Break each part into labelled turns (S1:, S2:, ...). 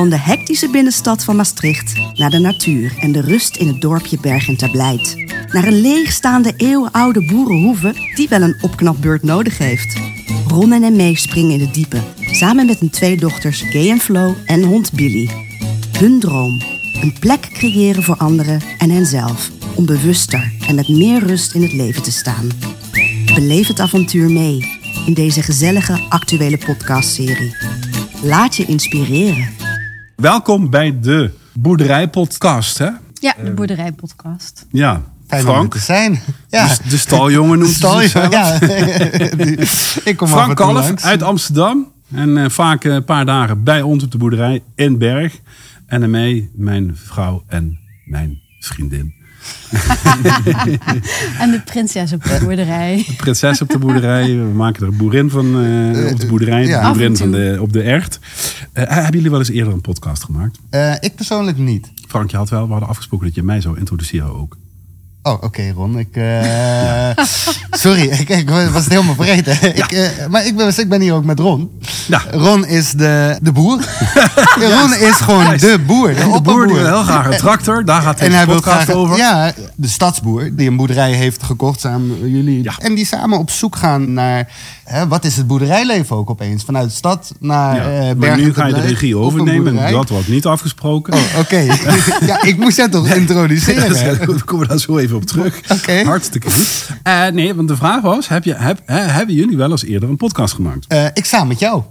S1: Van de hectische binnenstad van Maastricht naar de natuur en de rust in het dorpje Bergen ter Blijt. Naar een leegstaande eeuwenoude boerenhoeve die wel een opknapbeurt nodig heeft. Ron en Mee springen in het diepe, samen met hun twee dochters Gay en Flo en hond Billy. Hun droom, een plek creëren voor anderen en henzelf, om bewuster en met meer rust in het leven te staan. Beleef het avontuur mee in deze gezellige actuele podcastserie. Laat je inspireren.
S2: Welkom bij de Boerderijpodcast, hè?
S3: Ja, de boerderijpodcast.
S2: Ja,
S4: Fijn om
S2: Frank,
S4: te zijn. Ja.
S2: de, de staljongen noemt
S4: Stal
S2: hij
S4: je
S2: zichzelf.
S4: ja. Die- Ik kom
S2: Frank Kalf uit Amsterdam. En eh, vaak een paar dagen bij ons op de boerderij in Berg. En daarmee mijn vrouw en mijn vriendin.
S3: En de prinses op de boerderij.
S2: Prinses op de boerderij. We maken er een boerin van eh, op de boerderij.
S4: ja.
S2: De boerin van de, op de ert. Eh, hebben jullie wel eens eerder een podcast gemaakt?
S4: Eh, ik persoonlijk niet.
S2: Frank, je had wel, we hadden afgesproken dat je mij zou introduceren ook.
S4: Oh, oké Ron. Ik, eh, sorry, ik, ik was het helemaal vergeten. Ik, eh, maar ik ben, ik ben hier ook met Ron.
S2: Ja.
S4: Ron is de, de boer. Ron is gewoon de boer. De,
S2: De boer die wil heel graag een tractor. Daar gaat
S4: En hij wil graag,
S2: over.
S4: ja, de stadsboer die een boerderij heeft gekocht samen met jullie. En die samen op zoek gaan naar, hè, wat is het boerderijleven ook opeens? Vanuit de stad naar
S2: Ja,
S4: eh
S2: maar nu ga je de regie overnemen. Dat wordt niet afgesproken.
S4: Oh, oké. ja, ik moest dat toch introduceren.
S2: Daar zo even op terug. Hartstikke goed. Eh, nee, want de vraag was: heb je, heb, hè, hebben jullie wel eens eerder een podcast gemaakt?
S4: Eh, ik sta met jou.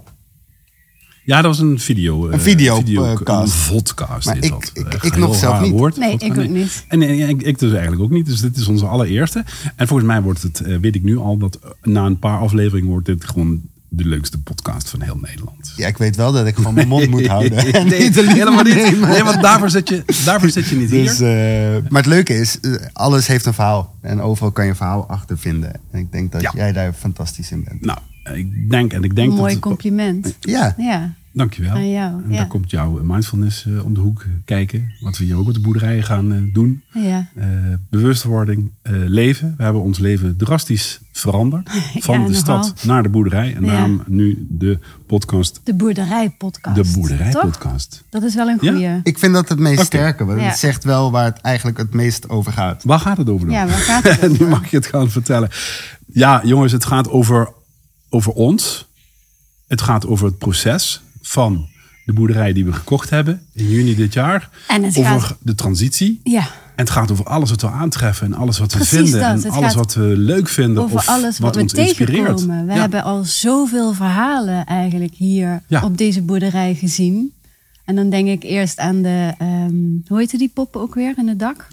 S2: Ja, dat was een video. eh,
S4: Een video,
S2: video
S4: podcast.
S2: Een vodcast.
S4: Maar
S2: is
S4: ik-
S2: dat.
S4: ik-
S2: Eh,
S4: ik nog zelf niet.
S2: Woord,
S3: Nee,
S2: Vodcast,
S3: ik ook niet.
S2: En, en, ik, ik dus eigenlijk ook niet. Dus dit is onze allereerste. En volgens mij wordt het, eh, weet ik nu al, dat eh, na een paar afleveringen wordt dit gewoon de leukste podcast van heel Nederland.
S4: Ja, ik weet wel dat ik gewoon mijn mond moet houden.
S2: Nee,
S4: En
S2: nee,
S4: niet
S2: helemaal niet. Nee, want daarvoor zit je, daarvoor zit je niet
S4: Dus,
S2: hier.
S4: eh, maar het leuke is, eh, alles heeft een verhaal. En overal kan je een verhaal achter vinden. En ik denk dat
S2: Ja.
S4: jij daar fantastisch in bent.
S2: Nou, ik denk en ik denk
S3: Mooi
S2: dat...
S3: compliment.
S4: Ja,
S3: Ja.
S2: Dankjewel.
S3: Aan jou,
S2: En
S3: ja.
S2: daar komt jouw mindfulness eh, om de hoek kijken. Wat we hier ook op de boerderijen gaan eh, doen.
S3: Ja.
S2: Eh, bewustwording, eh, leven. We hebben ons leven drastisch veranderd. Van
S3: Ja,
S2: de
S3: nogal.
S2: stad naar de boerderij. En
S3: Ja.
S2: daarom nu de podcast,
S3: De boerderijpodcast.
S2: de
S3: Toch?
S2: boerderijpodcast.
S3: Dat is wel een
S2: Ja?
S3: goeie.
S4: ik vind dat het meest sterke. Want
S3: Ja.
S4: het zegt wel waar het eigenlijk het meest over gaat.
S2: Waar gaat het over dan?
S3: Ja, waar gaat het
S2: En nu
S3: over?
S2: mag je het gaan vertellen. Ja, jongens, het gaat over, over ons. Het gaat over het proces van de boerderij die we gekocht hebben in juni dit jaar.
S3: En
S2: over
S3: gaat-
S2: de transitie.
S3: Ja.
S2: En het gaat over alles wat we aantreffen en alles wat we
S3: Precies
S2: vinden.
S3: dat.
S2: En
S3: Het
S2: alles wat we leuk vinden
S3: Over
S2: of
S3: alles wat, we
S2: ons inspireert.
S3: tegenkomen. We
S2: Ja.
S3: hebben al zoveel verhalen eigenlijk hier
S2: Ja.
S3: op deze boerderij gezien. En dan denk ik eerst aan de, ehm, hoe heette die poppen ook weer in het dak?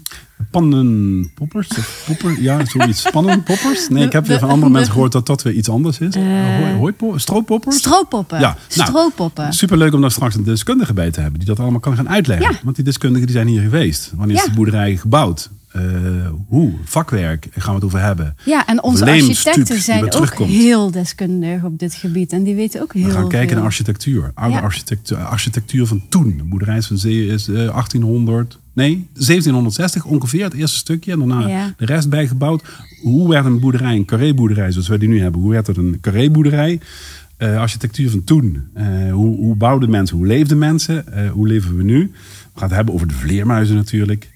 S2: Pannenpoppers? Of popper? Ja, zoiets. Pannenpoppers? Nee, ik heb weer van andere
S3: de-
S2: mensen gehoord dat dat weer iets anders is.
S3: Eh,
S2: Hooi- hooipo- Strooppoppers?
S3: Strooppoppen.
S2: Ja, nou. Superleuk om daar straks een deskundige bij te hebben die dat allemaal kan gaan uitleggen.
S3: Ja.
S2: Want die deskundigen die zijn hier geweest. Wanneer is
S3: Ja.
S2: de boerderij gebouwd? Eh, hoe? Vakwerk gaan we het over hebben.
S3: Ja, en onze architecten zijn ook heel deskundig op dit gebied. En die weten ook heel
S2: We
S3: veel.
S2: gaan kijken naar architectuur. Oude
S3: Ja.
S2: architectuur, architectuur van toen. De boerderij van zee- is, eh, 1800, nee, 1760 ongeveer, het eerste stukje. En daarna
S3: Ja.
S2: de rest bijgebouwd. Hoe werd een boerderij, een carré-boerderij zoals wij die nu hebben, hoe werd het een carré-boerderij? Eh, architectuur van toen. Eh, hoe, hoe bouwden mensen, hoe leefden mensen? Eh, hoe leven we nu? We gaan het hebben over de vleermuizen natuurlijk.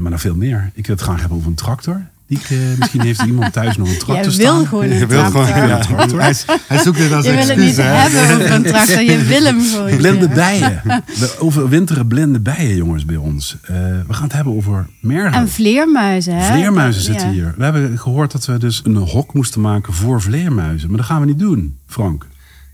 S2: Maar nog veel meer. Ik wil het graag hebben over een tractor. Die, eh, misschien heeft iemand thuis nog een
S3: Jij
S2: tractor
S3: wil
S2: staan.
S3: gewoon
S4: Je
S3: een
S4: wil gewoon,
S3: tractor.
S4: ja,
S2: tractor.
S4: hij, hij zoekt dit als
S3: Je wil het niet
S4: hè?
S3: hebben over een tractor. Je wil hem gewoon.
S2: Blinde bijen. We overwinteren blinde bijen, jongens, bij ons. Eh, we gaan het hebben over mergen.
S3: En vleermuizen, hè?
S2: Vleermuizen
S3: Ja.
S2: zitten hier. We hebben gehoord dat we dus een hok moesten maken voor vleermuizen. Maar dat gaan we niet doen, Frank.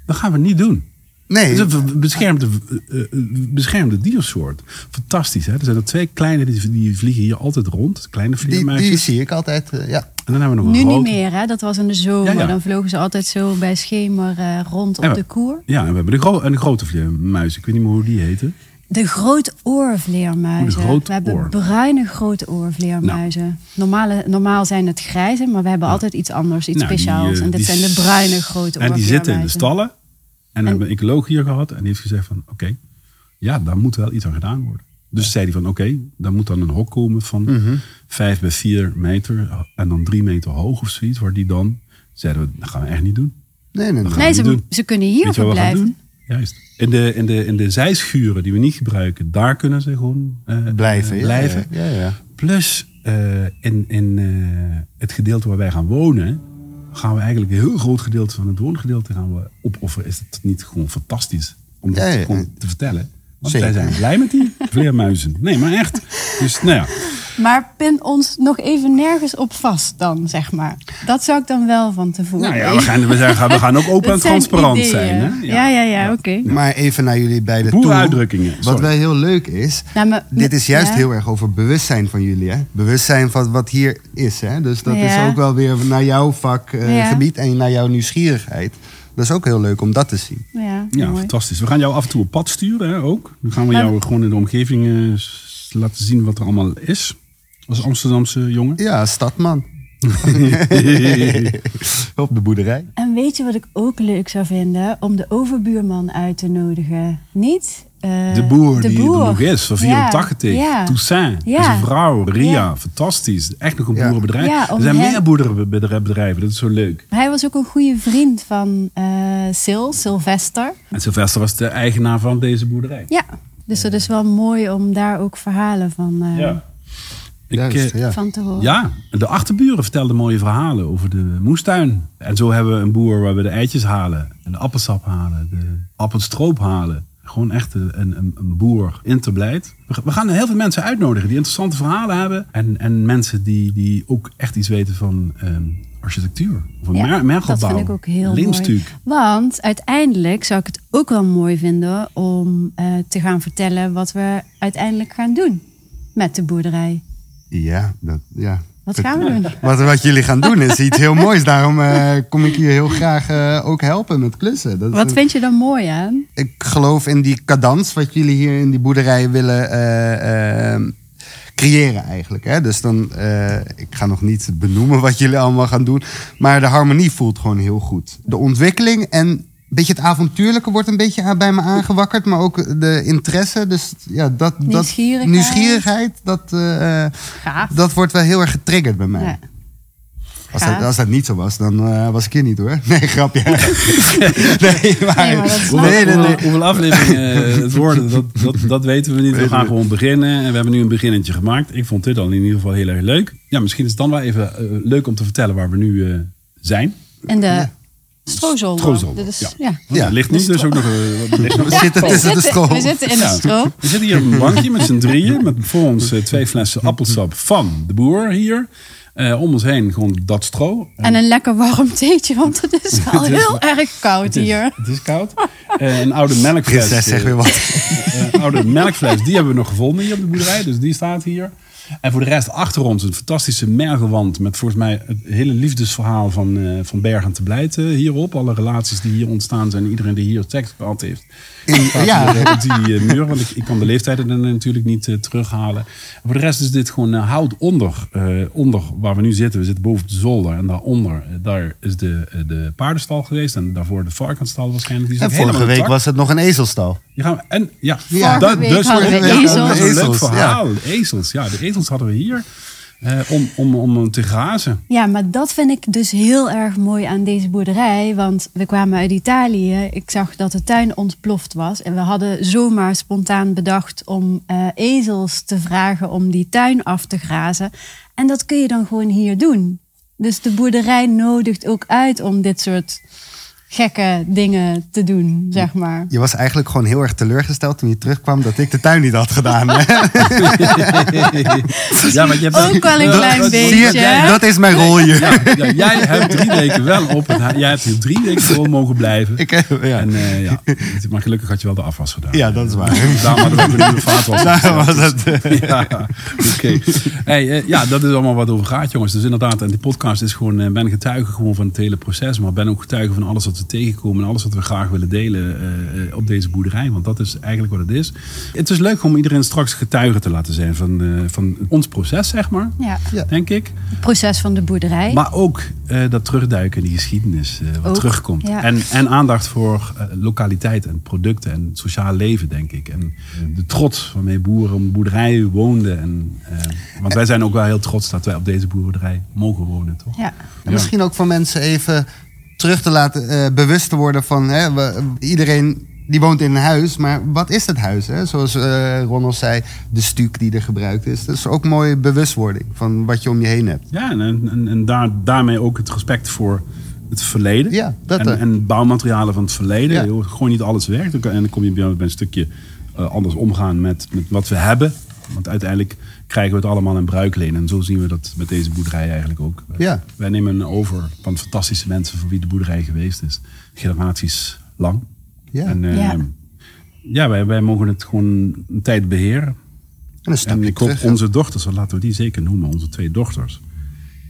S2: Dat gaan we niet doen.
S4: Nee,
S2: Het is een beschermde, eh, eh, beschermde diersoort. Fantastisch, hè? Er zijn er twee kleine, die, die vliegen hier altijd rond. Kleine
S4: die,
S2: vleermuizen.
S4: die zie ik altijd. eh, ja.
S2: En dan hebben we nog
S3: Nu
S2: een
S3: niet meer, hè? Dat was in de zomer.
S2: Ja, ja.
S3: Dan vlogen ze altijd zo bij schemer eh, rond op de koer.
S2: Ja, en we hebben de, gro en de grote vleermuizen. Ik weet niet meer hoe die heten.
S3: De grote oorvleermuizen.
S2: Oh, de
S3: we hebben bruine grote oorvleermuizen. Normale, normaal zijn het grijze, maar we hebben altijd iets anders, iets
S2: Nou, die,
S3: speciaals. en dit zijn de bruine grote
S2: En die zitten in de stallen. En dan hebben we een ecoloog hier gehad. En die heeft gezegd van, oké, ja, daar moet wel iets aan gedaan worden. Dus zei hij van, oké, dan moet dan een hok komen van
S4: Mhm.
S2: vijf bij vier meter. En dan drie meter hoog of zoiets. Waar die dan, zeiden we, dat gaan we echt niet doen.
S4: Nee, nee,
S3: ze,
S2: doen.
S3: ze kunnen hier verblijven.
S2: Juist. In de, in, de, in de zijschuren die we niet gebruiken, daar kunnen ze gewoon eh,
S4: Blijven.
S2: eh,
S4: ja,
S2: blijven.
S4: Ja, ja, ja.
S2: Plus eh, in, in het gedeelte waar wij gaan wonen, gaan we eigenlijk een heel groot gedeelte van het woongedeelte gaan we opofferen. Is het niet gewoon fantastisch om dat
S4: Ja, ja.
S2: gewoon te vertellen? Want
S4: Zeker.
S2: wij zijn blij met die vleermuizen. Nee, maar echt. Dus nou ja,
S3: Maar pin ons nog even nergens op vast dan, zeg maar. Dat zou ik dan wel van tevoren
S2: nou ja we, gaan, we, zijn, we gaan ook open en transparant
S3: ideeën.
S2: zijn. Hè?
S3: Ja, ja, ja, oké.
S4: Maar even naar jullie beiden toe.
S2: Boerenuitdrukkingen.
S4: Wat wel heel leuk is,
S3: Nou, maar-
S4: dit is juist
S3: ja.
S4: heel erg over bewustzijn van jullie. Hè? Bewustzijn van wat hier is. Hè? Dus dat
S3: Ja.
S4: is ook wel weer naar jouw vakgebied
S3: Ja.
S4: gebied en naar jouw nieuwsgierigheid. Dat is ook heel leuk om dat te zien.
S3: Ja,
S2: Ja, fantastisch. We gaan jou af en toe op pad sturen hè, ook. Dan gaan we
S3: Maar-
S2: jou gewoon in de omgeving eh, laten zien wat er allemaal is. Als Amsterdamse jongen.
S4: Ja, stadman. Op de boerderij.
S3: En weet je wat ik ook leuk zou vinden? Om de overbuurman uit te nodigen. Niet? eh,
S2: De boer
S3: de
S2: die
S3: boer.
S2: er nog is, van
S3: Ja,
S2: 84.
S3: Ja.
S2: Toussaint
S3: Ja.
S2: zijn vrouw, Ria.
S3: Ja.
S2: Fantastisch. Echt nog een boerenbedrijf.
S3: Ja,
S2: er zijn meer boerenbedrijven. Dat is zo leuk.
S3: Hij was ook een goede vriend van eh Sil, Sylvester.
S2: En Sylvester was de eigenaar van deze boerderij.
S3: Ja, dus dat is wel mooi om daar ook verhalen van, eh,
S2: Ik,
S4: Juist,
S2: eh,
S4: ja.
S3: van te horen.
S2: Ja, de achterburen vertelden mooie verhalen over de moestuin. En zo hebben we een boer waar we de eitjes halen, en de appelsap halen, de appelstroop halen. Gewoon echt een, een, een boer in te. We gaan heel veel mensen uitnodigen die interessante verhalen hebben. En, en mensen die, die ook echt iets weten van ehm, architectuur. Of een
S3: Ja,
S2: mergelbouw.
S3: dat vind ik ook heel mooi. Want uiteindelijk zou ik het ook wel mooi vinden om eh, te gaan vertellen wat we uiteindelijk gaan doen met de boerderij.
S4: Ja, dat, ja.
S3: Wat gaan we doen?
S4: Wat, wat jullie gaan doen is iets heel moois. Daarom eh, kom ik hier heel graag eh, ook helpen met klussen. Dat
S3: Wat
S4: een-
S3: vind je dan mooi aan?
S4: ik geloof in die cadans wat jullie hier in die boerderij willen eh, creëren eigenlijk. Hè? Dus dan, ik ga nog niet benoemen wat jullie allemaal gaan doen. Maar de harmonie voelt gewoon heel goed. De ontwikkeling en beetje het avontuurlijke wordt een beetje aan- bij me aangewakkerd. Maar ook de interesse. Dus ja, dat, dat
S3: Nieuwsgierigheid.
S4: nieuwsgierigheid, dat, eh, eh,
S3: Gaaf.
S4: dat wordt wel heel erg getriggerd bij mij.
S3: Ja.
S4: Als dat, als dat niet zo was, dan eh, was ik hier niet hoor. Nee, grapje. nee, maar,
S3: Nee, maar dat
S2: Hoeveel,
S4: nee, nee,
S2: hoeveel-
S4: nee.
S2: hoeveel afleveringen eh, het worden, dat, dat, dat weten we niet. We gaan gewoon beginnen. En we hebben nu een beginnetje gemaakt. Ik vond dit al in ieder geval heel erg leuk. Ja, misschien is het dan wel even leuk om te vertellen waar we nu eh, zijn.
S3: En de stroozolder.
S2: Stroozolder,
S3: Dit is,
S2: ja.
S3: ja.
S4: Ja.
S2: Ligt nu dus ook nog... wat- ligt nog-
S4: We zitten
S3: We
S4: de
S3: zitten,
S4: stroom.
S3: we zitten in de
S2: Ja.
S3: stro.
S2: We zitten hier op een bankje met z'n drieën. Met voor ons eh, twee flessen appelsap van de boer hier. Eh, om ons heen gewoon dat stro.
S3: En een lekker warm theetje, want het is al
S2: Het is-
S3: heel erg koud
S2: Het is,
S3: hier.
S2: het is koud. Eh, een oude melkfles.
S4: Prinses, zeg weer wat.
S2: Een oude melkfles, die hebben we nog gevonden hier op de boerderij. Dus die staat hier. En voor de rest achter ons een fantastische mergelwand. Met volgens mij het hele liefdesverhaal van, eh van Bergen te Blijten hierop. Alle relaties die hier ontstaan zijn. Iedereen die hier seks gehad heeft.
S4: In- ja.
S2: op die eh, muur. Want ik, ik kan de leeftijden er natuurlijk niet eh, terughalen. En voor de rest is dit gewoon hout onder, onder waar we nu zitten. We zitten boven de zolder. En daaronder, daar is de, de paardenstal geweest. En daarvoor de varkensstal waarschijnlijk. Die
S4: En vorige week was het nog een ezelstal.
S2: We, en ja,
S4: Ja.
S2: dat, dus
S3: hadden we
S2: ja,
S3: ezels.
S2: een leuk verhaal. Ezels, ja, de ezels hadden we hier eh, om, om, om te grazen.
S3: Ja, maar dat vind ik dus heel erg mooi aan deze boerderij. Want we kwamen uit Italië. Ik zag dat de tuin ontploft was. En we hadden zomaar spontaan bedacht om eh, ezels te vragen om die tuin af te grazen. En dat kun je dan gewoon hier doen. Dus de boerderij nodigt ook uit om dit soort gekke dingen te doen, zeg maar.
S4: Je was eigenlijk gewoon heel erg teleurgesteld toen je terugkwam dat ik de tuin niet had gedaan.
S2: Ja, maar je hebt
S3: Ook wel een klein
S2: dat-
S3: beetje.
S4: Je, dat is mijn rol hier.
S2: Ja, ja, jij hebt drie weken wel op het hu- Jij hebt hier drie weken gewoon mogen blijven.
S4: Ik, heb- ja.
S2: En, eh, ja, maar gelukkig had je wel de afwas gedaan.
S4: ja, dat is waar.
S2: Daarom hadden we ook een nieuwe vaatwas.
S4: Daar was het.
S2: Ja, oké. Hey, eh, ja, dat is allemaal wat over gaat, jongens. Dus inderdaad, en die podcast is gewoon, eh, ben getuige gewoon van het hele proces. Maar ben ook getuige van alles wat we tegenkomen en alles wat we graag willen delen eh, eh, op deze boerderij. Want dat is eigenlijk wat het is. Het is leuk om iedereen straks getuige te laten zijn van, eh, van ons proces, zeg maar.
S3: Ja,
S4: Ja.
S2: Denk ik.
S3: het proces van de boerderij.
S2: Maar ook eh, dat terugduiken in die geschiedenis, eh, wat
S3: Ook,
S2: terugkomt.
S3: ja.
S2: En, en aandacht voor lokaliteit en producten en het sociaal leven, denk ik. En de trots waarmee boeren op een boerderij woonden. En, eh, want wij zijn ook wel heel trots dat wij op deze boerderij mogen wonen, toch?
S3: ja.
S4: En misschien ook voor mensen even terug te laten, eh, bewust te worden van hè, we- iedereen die woont in een huis, maar wat is het huis? Hè? Zoals eh Ronald zei, de stuk die er gebruikt is. Dat is ook mooie bewustwording van wat je om je heen hebt.
S2: Ja, en, en, en daar, daarmee ook het respect voor het verleden.
S4: Ja, dat,
S2: en, en bouwmaterialen van het verleden.
S4: Ja.
S2: Gewoon niet alles werkt. En dan kom je bij bij een stukje eh, anders omgaan met, met wat we hebben. Want uiteindelijk krijgen we het allemaal in bruikleen. En zo zien we dat met deze boerderij eigenlijk ook.
S4: Ja.
S2: Wij nemen over van fantastische mensen voor wie de boerderij geweest is. Generaties lang.
S4: Ja.
S2: En eh,
S3: Ja.
S2: ja, wij, wij mogen het gewoon een tijd beheren.
S4: En een
S2: En ik hoop
S4: terug.
S2: onze dochters, laten we die zeker noemen, onze twee dochters.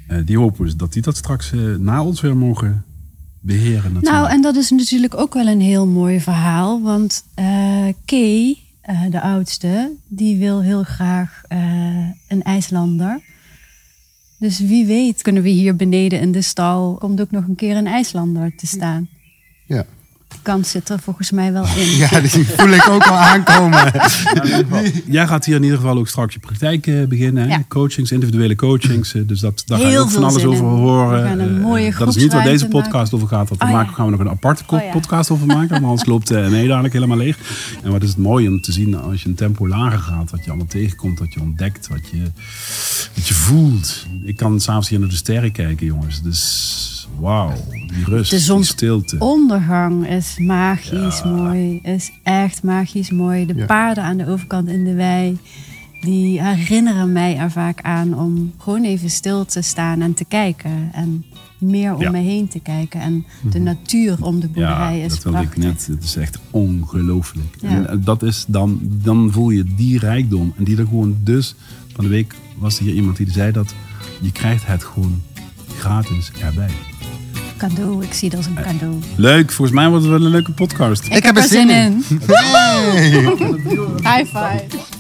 S2: eh, die hopen we dat die dat straks eh, na ons weer mogen beheren. Natuurlijk.
S3: Nou, en dat is natuurlijk ook wel een heel mooi verhaal. Want eh Kay, eh, de oudste, die wil heel graag eh, een IJslander. Dus wie weet kunnen we hier beneden in de stal... komt ook nog een keer een IJslander te staan.
S4: Ja.
S3: Kans zit er volgens mij wel in.
S4: ja, die voel ik ook al aankomen.
S2: Ja, in ieder geval. Jij gaat hier in ieder geval ook straks je praktijk eh, beginnen.
S3: Ja.
S2: Coachings, individuele coachings. eh, dus dat, daar ga je ook van alles over
S3: in.
S2: horen.
S3: We gaan een
S2: Eh, dat is niet waar deze podcast over gaat. Want daar
S3: Oh, ja.
S2: maken, gaan we nog een aparte
S3: Oh, ja.
S2: podcast over maken. Want anders loopt uh, nee dadelijk helemaal leeg. En wat is het mooi om te zien als je een tempo lager gaat. Wat je allemaal tegenkomt. Wat je ontdekt. Wat je, wat je voelt. Ik kan s'avonds hier naar de sterren kijken jongens. Dus wauw. Die rust.
S3: De
S2: die stilte.
S3: zonsondergang is magisch mooi. Is echt magisch mooi. De
S4: Ja.
S3: paarden aan de overkant in de wei. Die herinneren mij er vaak aan om gewoon even stil te staan en te kijken. En meer om
S2: Ja.
S3: me heen te kijken. En de natuur om de boerderij
S2: ja,
S3: is
S2: dat wilde ik
S3: prachtig.
S2: net. Het is echt ongelooflijk.
S3: Ja.
S2: En eh, dat is dan, dan voel je die rijkdom. En die er gewoon dus... Van de week was er hier iemand die zei dat... Je krijgt het gewoon gratis erbij.
S3: Cadeau, ik zie dat als een cadeau.
S2: Leuk, volgens mij wordt het wel een leuke podcast.
S4: Ik heb er zin in.
S3: High five.